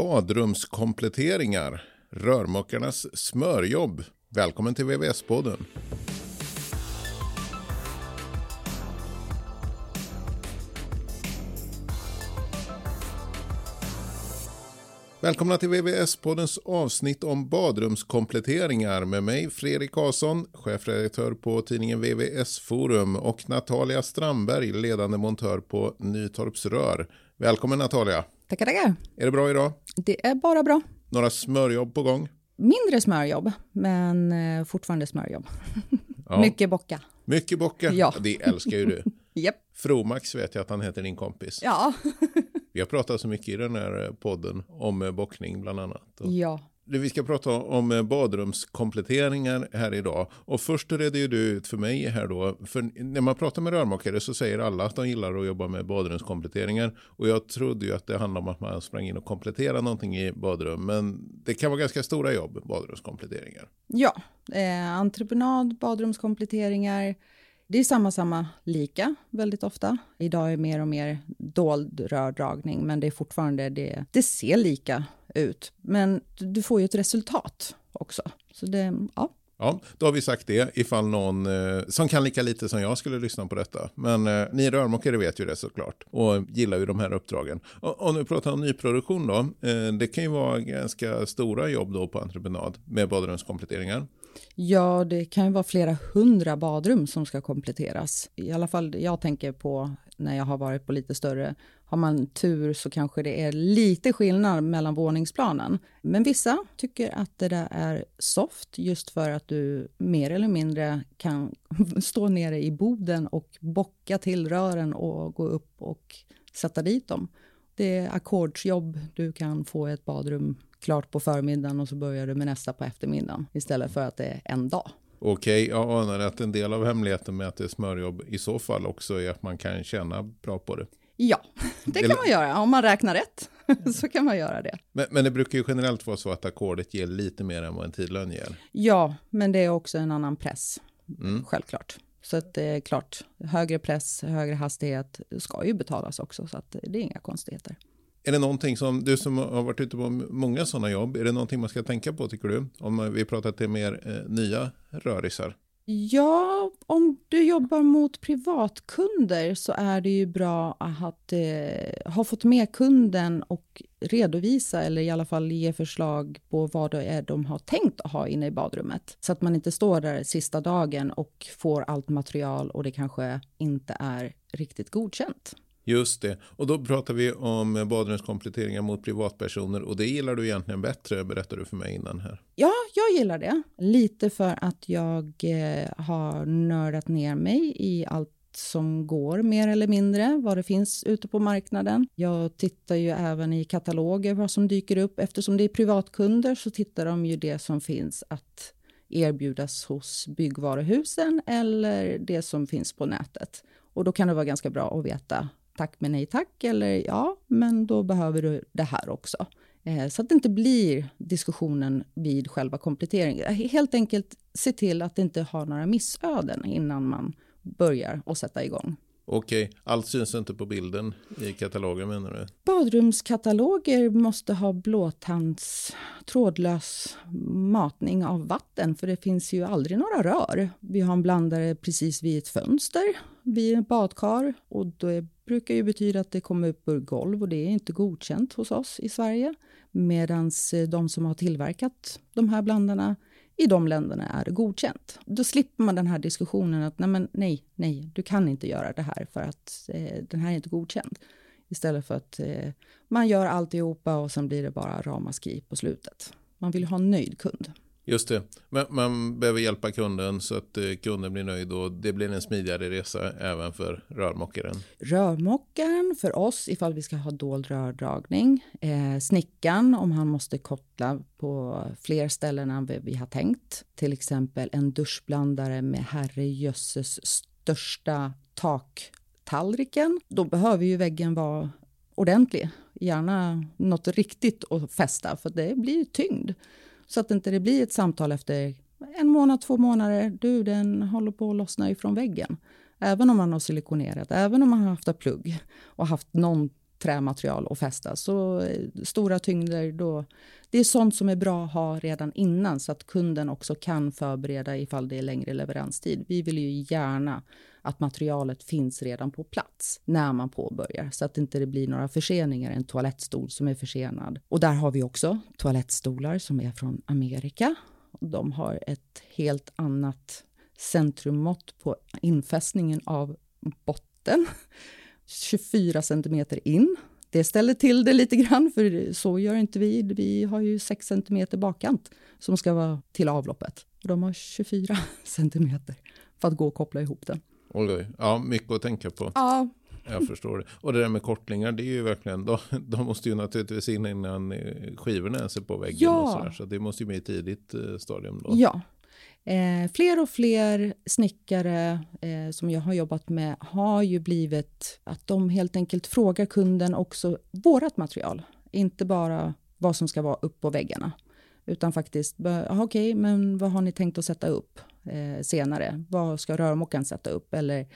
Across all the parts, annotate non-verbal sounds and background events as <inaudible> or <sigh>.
Badrumskompletteringar, rörmokarnas smörjobb. Välkommen till VVS-podden. Välkomna till VVS-poddens avsnitt om badrumskompletteringar med mig Fredrik Karlsson, chefredaktör på tidningen VVS Forum och Natalia Strandberg, ledande montör på Nytorps Rör. Välkommen Natalia! Tackar, tackar. Är det bra idag? Det är bara bra. Några smörjobb på gång? Mindre smörjobb, men eh, fortfarande smörjobb. Ja. <laughs> Mycket bocka. Mycket bocka? Ja. Det älskar ju du. <laughs> yep. Fromax vet jag att han heter din kompis. Ja. <laughs> Vi har pratat så mycket i den här podden om eh, bockning bland annat. Och... Ja, vi ska prata om eh, badrumskompletteringar här idag. Och först redde ju du ut för mig här då. För när man pratar med rörmokare så säger alla att de gillar att jobba med badrumskompletteringar. Och jag trodde ju att det handlade om att man sprang in och kompletterade någonting i badrum. Men det kan vara ganska stora jobb, badrumskompletteringar. Ja, eh, entreprenad, badrumskompletteringar. Det är samma, samma, lika väldigt ofta. Idag är det mer och mer dold rördragning, men det är fortfarande det. Det ser lika ut. Men du får ju ett resultat också. Så det, ja. Ja, då har vi sagt det ifall någon eh, som kan lika lite som jag skulle lyssna på detta. Men eh, ni rörmokare vet ju det såklart och gillar ju de här uppdragen. Och, och nu pratar om nyproduktion då. Eh, det kan ju vara ganska stora jobb då på entreprenad med badrumskompletteringar. Ja, det kan ju vara flera hundra badrum som ska kompletteras. I alla fall jag tänker på när jag har varit på lite större. Har man tur så kanske det är lite skillnad mellan våningsplanen. Men vissa tycker att det där är soft just för att du mer eller mindre kan <laughs> stå nere i boden och bocka till rören och gå upp och sätta dit dem. Det är ackordsjobb. Du kan få ett badrum klart på förmiddagen och så börjar du med nästa på eftermiddagen istället för att det är en dag. Okej, jag anar att en del av hemligheten med att det är smörjobb i så fall också är att man kan tjäna bra på det. Ja, <laughs> det kan man göra. Om man räknar rätt <laughs> så kan man göra det. Men, men det brukar ju generellt vara så att ackordet ger lite mer än vad en tidlön ger. Ja, men det är också en annan press, mm. självklart. Så att det är klart, högre press, högre hastighet ska ju betalas också, så att det är inga konstigheter. Är det någonting som, du som har varit ute på många sådana jobb, är det någonting man ska tänka på tycker du? Om vi pratar till mer eh, nya rörisar. Ja, om du jobbar mot privatkunder så är det ju bra att eh, ha fått med kunden och redovisa eller i alla fall ge förslag på vad det är de har tänkt att ha inne i badrummet. Så att man inte står där sista dagen och får allt material och det kanske inte är riktigt godkänt. Just det, och då pratar vi om badrumskompletteringar mot privatpersoner och det gillar du egentligen bättre, berättar du för mig innan här. Ja, jag gillar det. Lite för att jag eh, har nördat ner mig i allt som går mer eller mindre, vad det finns ute på marknaden. Jag tittar ju även i kataloger vad som dyker upp. Eftersom det är privatkunder så tittar de ju det som finns att erbjudas hos byggvaruhusen eller det som finns på nätet. Och då kan det vara ganska bra att veta tack men nej tack eller ja, men då behöver du det här också. Eh, så att det inte blir diskussionen vid själva kompletteringen. Helt enkelt se till att det inte har några missöden innan man börjar och sätta igång. Okej, allt syns inte på bilden i katalogen menar du? Badrumskataloger måste ha blåtands trådlös matning av vatten för det finns ju aldrig några rör. Vi har en blandare precis vid ett fönster vid ett badkar och det brukar ju betyda att det kommer upp ur golv och det är inte godkänt hos oss i Sverige. Medan eh, de som har tillverkat de här blandarna i de länderna är det godkänt. Då slipper man den här diskussionen att nej, men nej, nej, du kan inte göra det här för att eh, den här är inte godkänd. Istället för att eh, man gör alltihopa och sen blir det bara ramaskri på slutet. Man vill ha en nöjd kund. Just det, men man behöver hjälpa kunden så att eh, kunden blir nöjd och det blir en smidigare resa även för rörmokaren. Rörmokaren för oss ifall vi ska ha dold rördragning. Eh, snickaren om han måste koppla på fler ställen än vi har tänkt. Till exempel en duschblandare med herrejösses största taktallriken. Då behöver ju väggen vara ordentlig. Gärna något riktigt att fästa för det blir tyngd. Så att inte det blir ett samtal efter en månad, två månader. Du, den håller på att lossna ifrån väggen. Även om man har silikonerat, även om man har haft plugg och haft någon trämaterial och fästa. Så eh, stora tyngder, då, det är sånt som är bra att ha redan innan så att kunden också kan förbereda ifall det är längre leveranstid. Vi vill ju gärna att materialet finns redan på plats när man påbörjar så att det inte blir några förseningar. En toalettstol som är försenad. Och där har vi också toalettstolar som är från Amerika. De har ett helt annat centrummått på infästningen av botten. 24 centimeter in. Det ställer till det lite grann, för så gör inte vi. Vi har ju 6 centimeter bakkant som ska vara till avloppet. De har 24 <laughs> centimeter för att gå och koppla ihop den. Oj. Ja, mycket att tänka på. Ja. Jag förstår det. Och det där med kortlingar, det är ju verkligen, de, de måste ju naturligtvis in innan skivorna ens är på väggen ja. och sådär. Så det måste ju bli ett tidigt eh, stadium då. Ja. Eh, fler och fler snickare eh, som jag har jobbat med har ju blivit att de helt enkelt frågar kunden också vårat material. Inte bara vad som ska vara upp på väggarna. Utan faktiskt, okej, okay, men vad har ni tänkt att sätta upp? eh, senare. Vad ska rörmokaren sätta upp? Eller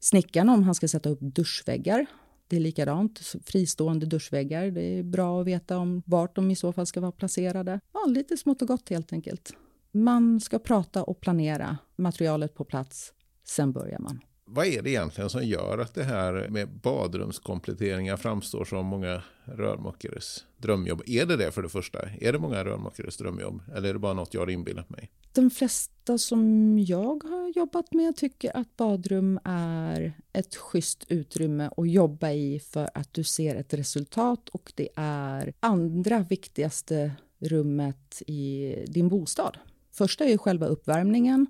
snickaren om han ska sätta upp duschväggar. Det är likadant, fristående duschväggar. Det är bra att veta om vart de i så fall ska vara placerade. Ja, lite smått och gott helt enkelt. Man ska prata och planera materialet på plats, sen börjar man. Vad är det egentligen som gör att det här med badrumskompletteringar framstår som många rörmokares drömjobb? Är det det för det första? Är det många rörmokares drömjobb? Eller är det bara något jag har inbillat mig? De flesta som jag har jobbat med tycker att badrum är ett schysst utrymme att jobba i för att du ser ett resultat och det är andra viktigaste rummet i din bostad. Första är själva uppvärmningen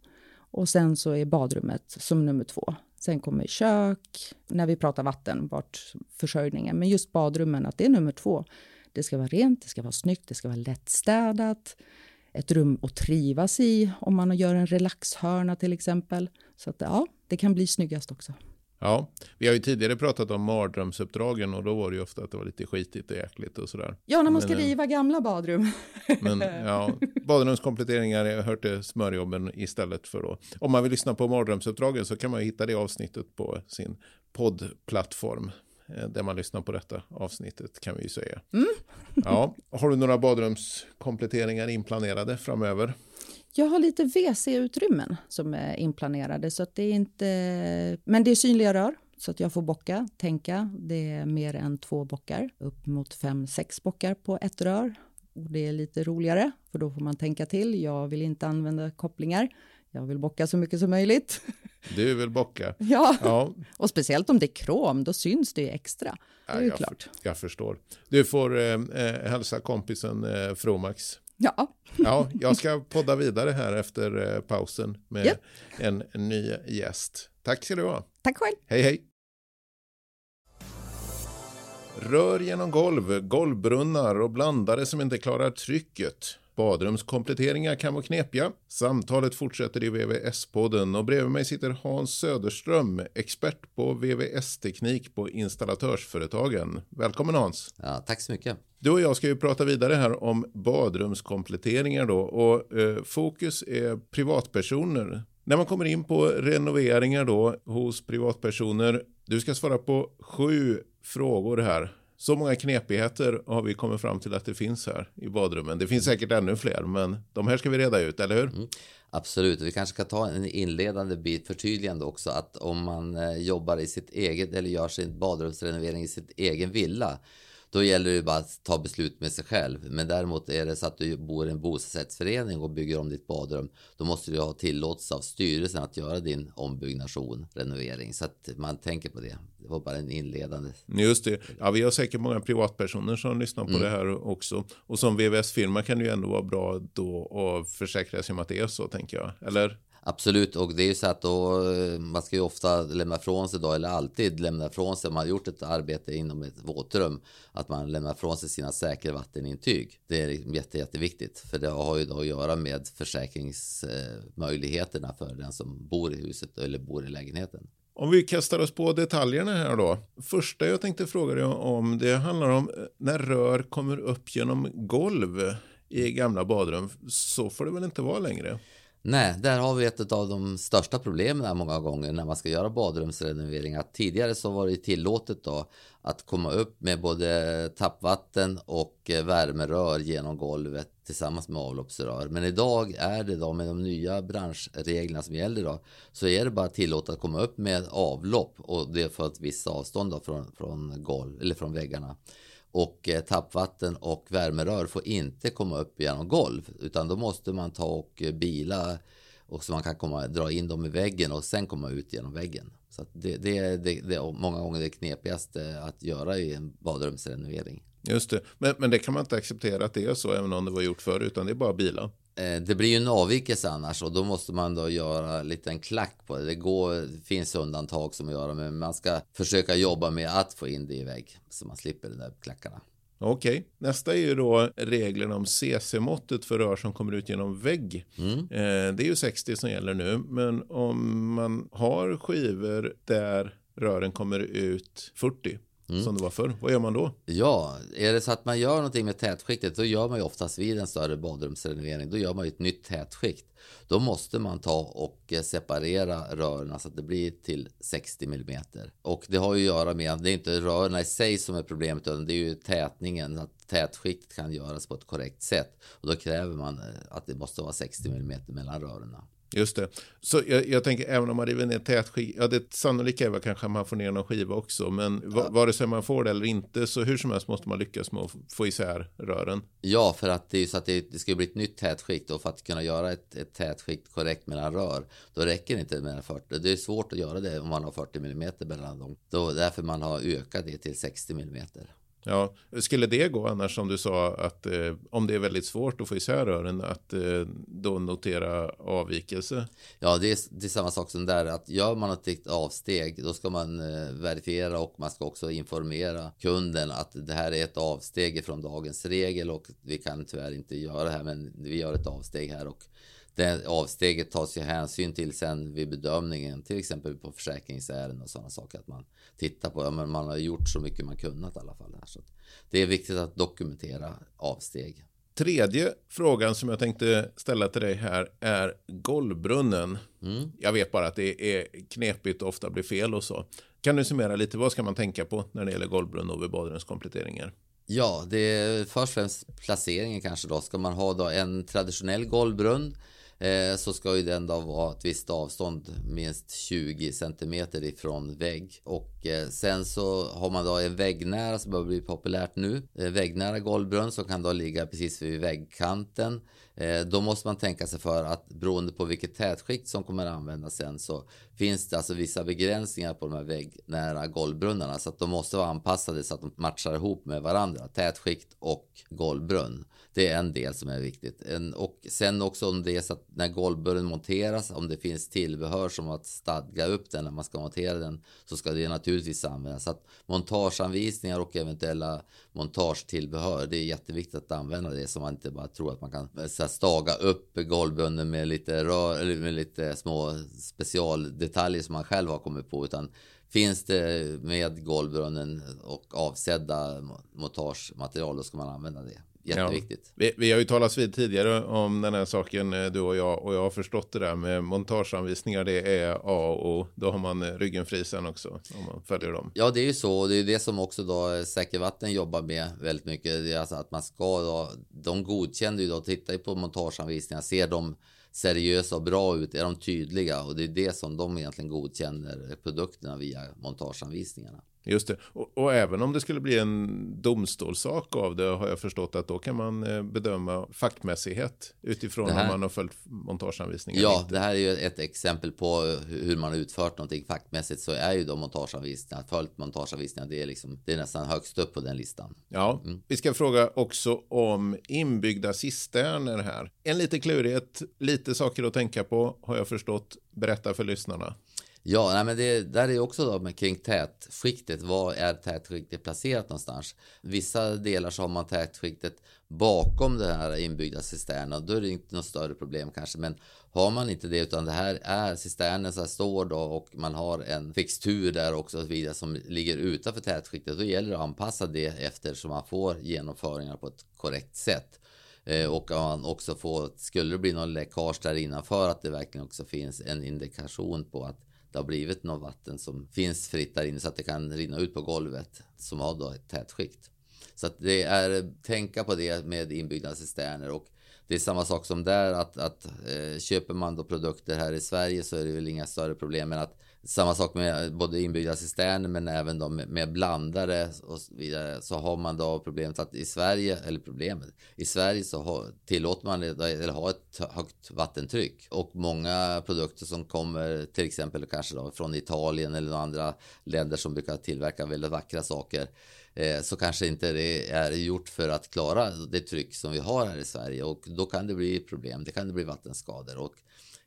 och sen så är badrummet som nummer två. Sen kommer kök, när vi pratar vatten, vart försörjningen. Men just badrummen, att det är nummer två. Det ska vara rent, det ska vara snyggt, det ska vara lättstädat. Ett rum att trivas i om man gör en relaxhörna till exempel. Så att ja, det kan bli snyggast också. Ja, vi har ju tidigare pratat om mardrömsuppdragen och då var det ju ofta att det var lite skitigt och äckligt och sådär. Ja, när man ska men, eh, riva gamla badrum. Men <laughs> ja, badrumskompletteringar, jag har hört det smörjobben istället för då. Om man vill lyssna på mardrömsuppdragen så kan man hitta det avsnittet på sin poddplattform eh, där man lyssnar på detta avsnittet kan vi ju säga. Mm. Ja, har du några badrumskompletteringar inplanerade framöver? Jag har lite WC-utrymmen som är inplanerade, så att det är inte... Men det är synliga rör, så att jag får bocka, tänka. Det är mer än två bockar, upp mot fem, sex bockar på ett rör. Och det är lite roligare, för då får man tänka till. Jag vill inte använda kopplingar. Jag vill bocka så mycket som möjligt. Du vill bocka? <laughs> ja. ja, och speciellt om det är krom, då syns det extra. Det är ja, jag, klart. Jag förstår. Du får eh, eh hälsa kompisen eh, Fromax Ja. ja, jag ska podda vidare här efter eh, pausen med yep. en, en ny gäst. Tack ska du ha. Tack själv. Hej, hej. Rör genom golv, golvbrunnar och blandare som inte klarar trycket. Badrumskompletteringar kan vara knepiga. Samtalet fortsätter i VVS-podden och bredvid mig sitter Hans Söderström, expert på VVS-teknik på installatörsföretagen. Välkommen Hans! Ja, tack så mycket! Du och jag ska ju prata vidare här om badrumskompletteringar då och eh, fokus är privatpersoner. När man kommer in på renoveringar då hos privatpersoner, du ska svara på sju frågor här så många knepigheter har vi kommit fram till att det finns här i badrummen. Det finns säkert ännu fler, men de här ska vi reda ut, eller hur? Mm, absolut, vi kanske ska ta en inledande bit förtydligande också att om man eh, jobbar i sitt eget eller gör sin badrumsrenovering i sitt egen villa då gäller det bara att ta beslut med sig själv. Men däremot är det så att du bor i en bostadsrättsförening och bygger om ditt badrum. Då måste du ha tillåtelse av styrelsen att göra din ombyggnation, renovering. Så att man tänker på det. Det var bara en inledande. Just det. Ja, vi har säkert många privatpersoner som lyssnar på mm. det här också. Och som VVS-firma kan det ju ändå vara bra då att försäkra sig om att det är så, tänker jag. Eller? Absolut, och det är ju så att då, eh, man ska ju ofta lämna från sig då, eller alltid lämna från sig, om man har gjort ett arbete inom ett våtrum, att man lämnar från sig sina säkra vattenintyg. Det är liksom jätte, jätteviktigt, för det har ju då att göra med försäkringsmöjligheterna eh, för den som bor i huset eller bor i lägenheten. Om vi kastar oss på detaljerna här då. Första jag tänkte fråga dig om, det handlar om eh, när rör kommer upp genom golv i gamla badrum. Så får det väl inte vara längre? Nej, där har vi ett av de största problemen många gånger när man ska göra badrumsrenoveringar. Tidigare så var det tillåtet då att komma upp med både tappvatten och eh, värmerör genom golvet tillsammans med avloppsrör. Men idag är det då med de nya branschreglerna som gäller då så är det bara tillåtet att komma upp med avlopp och det för ett visst avstånd då från, från golv eller från väggarna. Och eh, tappvatten och värmerör får inte komma upp genom golv utan då måste man ta och eh, bila och så man kan komma, dra in dem i väggen och sen komma ut genom väggen. Så det, det, är det, det är många gånger det knepigaste att göra i en badrumsrenovering. Just det, men, men det kan man inte acceptera att det är så även om det var gjort förr utan det är bara bilar. Eh, det blir ju en avvikelse annars och då måste man då göra en klack på det. Det går, finns undantag som gör men man ska försöka jobba med att få in det i vägg så man slipper de där klackarna. Okej, okay. nästa är ju då reglerna om CC-måttet för rör som kommer ut genom vägg. Mm. Eh, det är ju 60 som gäller nu, men om man har skivor där rören kommer ut 40 Mm. som det var förr. Vad gör man då? Ja, är det så att man gör någonting med tätskiktet, då gör man ju oftast vid en större badrumsrenovering, då gör man ju ett nytt tätskikt. Då måste man ta och eh, separera rören så att det blir till 60 mm. Och det har ju att göra med, det är inte rören i sig som är problemet, utan det är ju tätningen, att tätskiktet kan göras på ett korrekt sätt. Och då kräver man eh, att det måste vara 60 mm mellan rören. Just det. Så jag, jag, tänker även om man river ner tätskiva, ja det sannolika är väl kanske att man får ner någon skiva också, men ja. vare sig man får det eller inte så hur som helst måste man lyckas med att få isär rören. Ja, för att det är så att det, det ska bli ett nytt tätskikt och för att kunna göra ett, ett tätskikt korrekt mellan rör, då räcker det inte med 40. Det är svårt att göra det om man har 40 mm mellan dem. Då, därför man har ökat det till 60 mm. Ja, skulle det gå annars som du sa att eh, om det är väldigt svårt att få isär rören att eh, då notera avvikelse? Ja, det är, det är samma sak som där att gör man ett avsteg då ska man eh, verifiera och man ska också informera kunden att det här är ett avsteg från dagens regel och vi kan tyvärr inte göra det här men vi gör ett avsteg här och det avsteget tas ju hänsyn till sen vid bedömningen, till exempel på försäkringsärenden och sådana saker. Att man tittar på, ja, men man har gjort så mycket man kunnat i alla fall. Här, så det är viktigt att dokumentera avsteg. Tredje frågan som jag tänkte ställa till dig här är golvbrunnen. Mm. Jag vet bara att det är knepigt och ofta blir fel och så. Kan du summera lite, vad ska man tänka på när det gäller golvbrunn och vid badrumskompletteringar? Ja, det är först och främst placeringen kanske då. Ska man ha då en traditionell golvbrunn Eh, så ska ju den då vara ett visst avstånd, minst 20 centimeter ifrån vägg. Och eh, sen så har man då en väggnära som börjar bli populärt nu. Eh, väggnära golvbrunn som kan då ligga precis vid väggkanten. Eh, då måste man tänka sig för att beroende på vilket tätskikt som kommer användas sen så finns det alltså vissa begränsningar på de här väggnära golvbrunnarna så att de måste vara anpassade så att de matchar ihop med varandra. Tätskikt och golvbrunn. Det är en del som är viktigt. En, och sen också om det är så att när golvburren monteras, om det finns tillbehör som att stadga upp den när man ska montera den, så ska det naturligtvis användas. Så att montageanvisningar och eventuella montagetillbehör, det är jätteviktigt att använda det så man inte bara tror att man kan eh, så staga upp golvbunden med lite, rör, eller med lite små specialdetaljer som man själv har kommit på, utan Finns det med golvbrunnen och avsedda montagematerial, då ska man använda det. Jätteviktigt. Ja. Vi, vi, har ju talat vid tidigare om den här saken, eh, du och jag, och jag har förstått det där med montageanvisningar, det är A och O. Då har man eh, ryggen fri sen också, om man följer dem. Ja, det är ju så, och det är det som också då eh, Säker Vatten jobbar med väldigt mycket. Det är alltså att man ska då, de godkänner ju då, tittar på montageanvisningar, ser de seriösa och bra ut? Är de tydliga? Och det är det som de egentligen godkänner produkterna via montageanvisningarna. Just det. Och, och, även om det skulle bli en domstolssak av det har jag förstått att då kan man eh, bedöma fackmässighet utifrån här, om man har följt montageanvisningar. Ja, det här är ju ett exempel på hur man har utfört någonting fackmässigt så är ju då montageanvisningar, följt montageanvisningar, det är, liksom, det är nästan högst upp på den listan. Ja, mm. vi ska fråga också om inbyggda cisterner här. En lite klurighet, lite saker att tänka på har jag förstått. Berätta för lyssnarna. Ja, nej, men det där är också då med kring tätskiktet. Var är tätskiktet placerat någonstans? Vissa delar så har man tätskiktet bakom den här inbyggda cisternen. Då är det inte något större problem kanske. Men har man inte det utan det här är cisternen som står då och man har en fixtur där också och vidare som ligger utanför tätskiktet. Då gäller det att anpassa det efter så man får genomföringar på ett korrekt sätt. Eh, och att man också får, skulle det bli någon läckage där innanför, att det verkligen också finns en indikation på att det har blivit något vatten som finns fritt där inne så att det kan rinna ut på golvet som har då ett tätt skikt. Så att det är tänka på det med inbyggda cisterner och det är samma sak som där att, att eh, köper man då produkter här i Sverige så är det väl inga större problem men att samma sak med både inbyggda cisterner men även de med, blandare och så vidare. Så har man då problemet att i Sverige, eller problemet, i Sverige så har, tillåter man eller har ett högt vattentryck. Och många produkter som kommer till exempel kanske då från Italien eller andra länder som brukar tillverka väldigt vackra saker eh, så kanske inte det är gjort för att klara det tryck som vi har här i Sverige och då kan det bli problem. Det kan det bli vattenskador och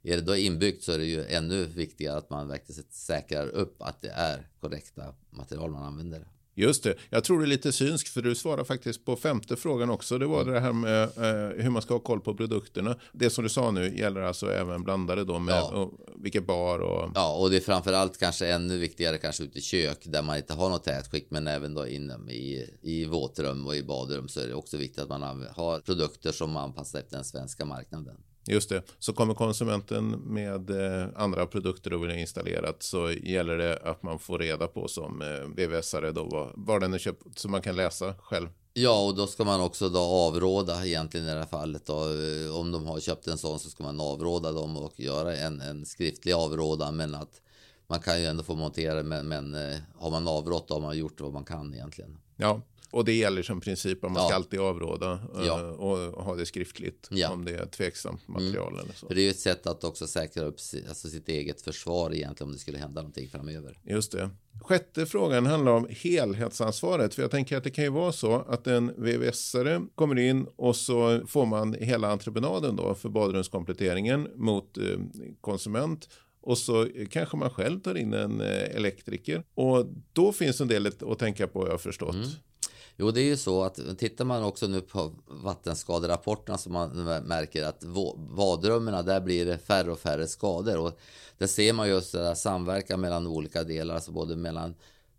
är det då inbyggt så är det ju ännu viktigare att man verkligen säkrar upp att det är korrekta material man använder. Just det. Jag tror det är lite synsk för du svarar faktiskt på femte frågan också. Det var mm. det här med eh, hur man ska ha koll på produkterna. Det som du sa nu gäller alltså även blandare då med ja. och, vilket bar och... Ja, och det är framförallt kanske ännu viktigare kanske ute i kök där man inte har något tätskikt men även då inom i, i våtrum och i badrum så är det också viktigt att man har produkter som anpassar efter den svenska marknaden. Just det, så kommer konsumenten med eh, andra produkter och vill ha installerat så gäller det att man får reda på som eh, VVS-are då var, var den är köpt så man kan läsa själv. Ja, och då ska man också då avråda egentligen i det här fallet. Då. Eh, om de har köpt en sån så ska man avråda dem och göra en, en skriftlig avrådan. Men att man kan ju ändå få montera men, men har man avrått då har man gjort vad man kan egentligen. Ja, och det gäller som princip att man ja. ska alltid avråda eh, ja. och ha det skriftligt ja. om det är tveksamt mm. material mm. eller så. För det är ju ett sätt att också säkra upp alltså sitt eget försvar egentligen om det skulle hända någonting framöver. Just det. Sjätte frågan handlar om helhetsansvaret. För jag tänker att det kan ju vara så att en VVS-are kommer in och så får man hela entreprenaden då för badrumskompletteringen mot eh, konsument och så kanske man själv tar in en eh, elektriker. Och då finns en del att tänka på, jag har förstått. Mm. Jo, det är ju så att tittar man också nu på vattenskaderapporterna så man märker att badrummen där blir det färre och färre skador. Och där ser man just det där samverkan mellan olika delar, alltså både mellan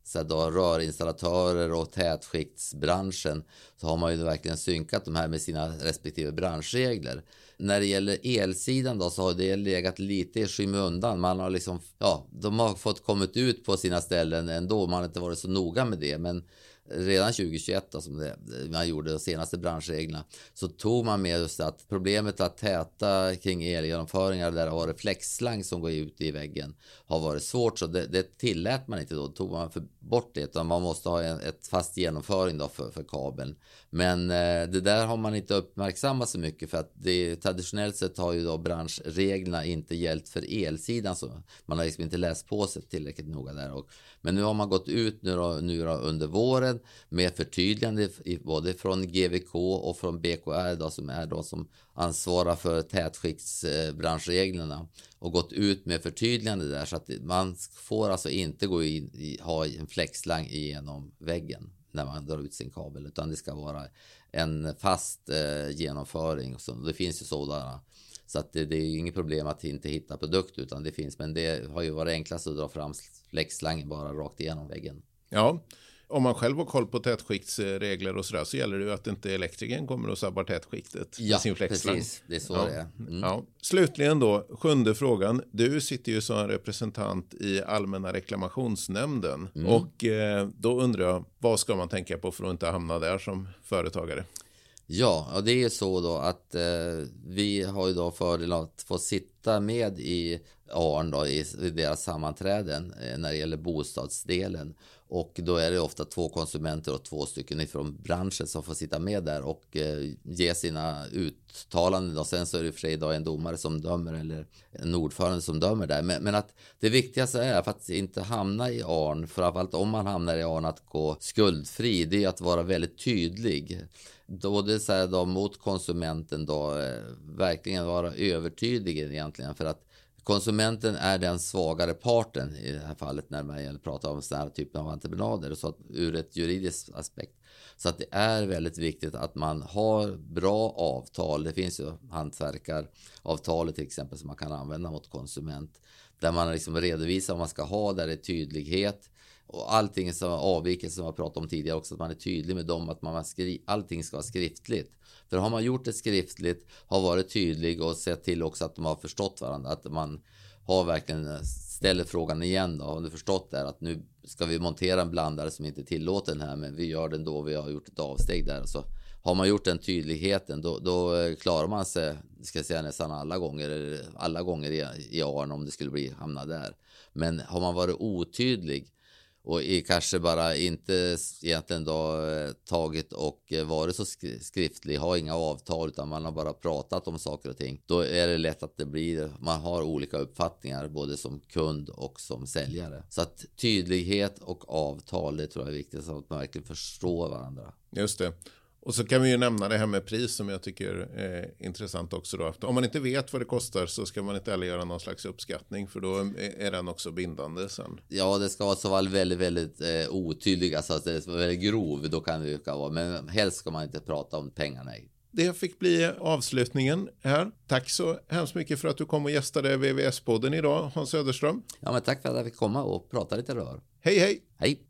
så då, rörinstallatörer och tätskiktsbranschen så har man ju verkligen synkat de här med sina respektive branschregler. När det gäller elsidan då så har det legat lite i skymundan. Man har liksom, ja, de har fått kommit ut på sina ställen ändå. Man har inte varit så noga med det. Men redan 2021 då, som det, man gjorde de senaste branschreglerna så tog man med just att problemet att täta kring elgenomföringar där det har reflexslang som går ut i väggen har varit svårt. Så det, det tillät man inte då, då. Tog man för bort det utan man måste ha en ett fast genomföring då för, för kabeln. Men eh, det där har man inte uppmärksammat så mycket för att det traditionellt sett har ju då branschreglerna inte gällt för elsidan så man har liksom inte läst på sig tillräckligt noga där och men nu har man gått ut nu, då, nu då under våren med förtydligande både från GVK och från BKR då, som är de som ansvarar för tätskiktsbranschreglerna och gått ut med förtydligande där så att man får alltså inte gå in i, ha en flexslang igenom väggen när man drar ut sin kabel utan det ska vara en fast eh, genomföring. Så det finns ju sådana så att det, det, är inget problem att inte hitta produkt utan det finns. Men det har ju varit enklast att dra fram flexslangen bara rakt igenom väggen. Ja, om man själv har koll på tätskiktsregler och sådär så gäller det ju att inte elektrikern kommer och sabbar tätskiktet ja, sin precis. Det är så ja. det är. Mm. Ja. Slutligen då, sjunde frågan. Du sitter ju som representant i Allmänna reklamationsnämnden mm. och eh, då undrar jag, vad ska man tänka på för att inte hamna där som företagare? Ja, och det är så då att eh, vi har ju då fördel att få sitta med i ARN då, i, i deras sammanträden eh, när det gäller bostadsdelen. Och då är det ofta två konsumenter och två stycken ifrån branschen som får sitta med där och eh, ge sina uttalanden. Och sen så är det i och för sig idag en domare som dömer eller en ordförande som dömer där. Men, men att det viktigaste är för att inte hamna i ARN, framförallt om man hamnar i ARN att gå skuldfri, det är att vara väldigt tydlig både så här då mot konsumenten då eh, verkligen vara övertydlig egentligen för att konsumenten är den svagare parten i det här fallet när man pratar om sådana här typer av entreprenader så att ur ett juridiskt aspekt. Så att det är väldigt viktigt att man har bra avtal. Det finns ju hantverkaravtalet till exempel som man kan använda mot konsument där man liksom redovisar vad man ska ha där det är tydlighet och allting som avviker som jag pratade om tidigare också, att man är tydlig med dem, att man skri allting ska vara skriftligt. För har man gjort det skriftligt, har varit tydlig och sett till också att de har förstått varandra, att man har verkligen eh, ställer frågan igen då, har du förstått det att nu ska vi montera en blandare som inte är tillåten här, men vi gör den då vi har gjort ett avsteg där. Så har man gjort den tydligheten, då, då eh, klarar man sig, ska jag säga nästan alla gånger, alla gånger i, i ARN om det skulle bli hamna där. Men har man varit otydlig och i, kanske bara inte egentligen då eh, tagit och eh, varit så skriftlig, har inga avtal utan man har bara pratat om saker och ting. Då är det lätt att det blir, man har olika uppfattningar både som kund och som säljare. Så att tydlighet och avtal, det tror jag är viktigt så att man verkligen förstår varandra. Just det. Och så kan vi ju nämna det här med pris som jag tycker är intressant också. Då. Om man inte vet vad det kostar så ska man inte heller göra någon slags uppskattning för då är den också bindande sen. Ja, det ska vara så vara väldigt, väldigt eh, otydlig, alltså att det vara väldigt grov, då kan det vara, men helst ska man inte prata om pengar, nej. Det fick bli avslutningen här. Tack så hemskt mycket för att du kom och gästade VVS-podden idag, Hans Söderström. Ja, men tack för att jag fick komma och prata lite rör. Hej, hej! Hej!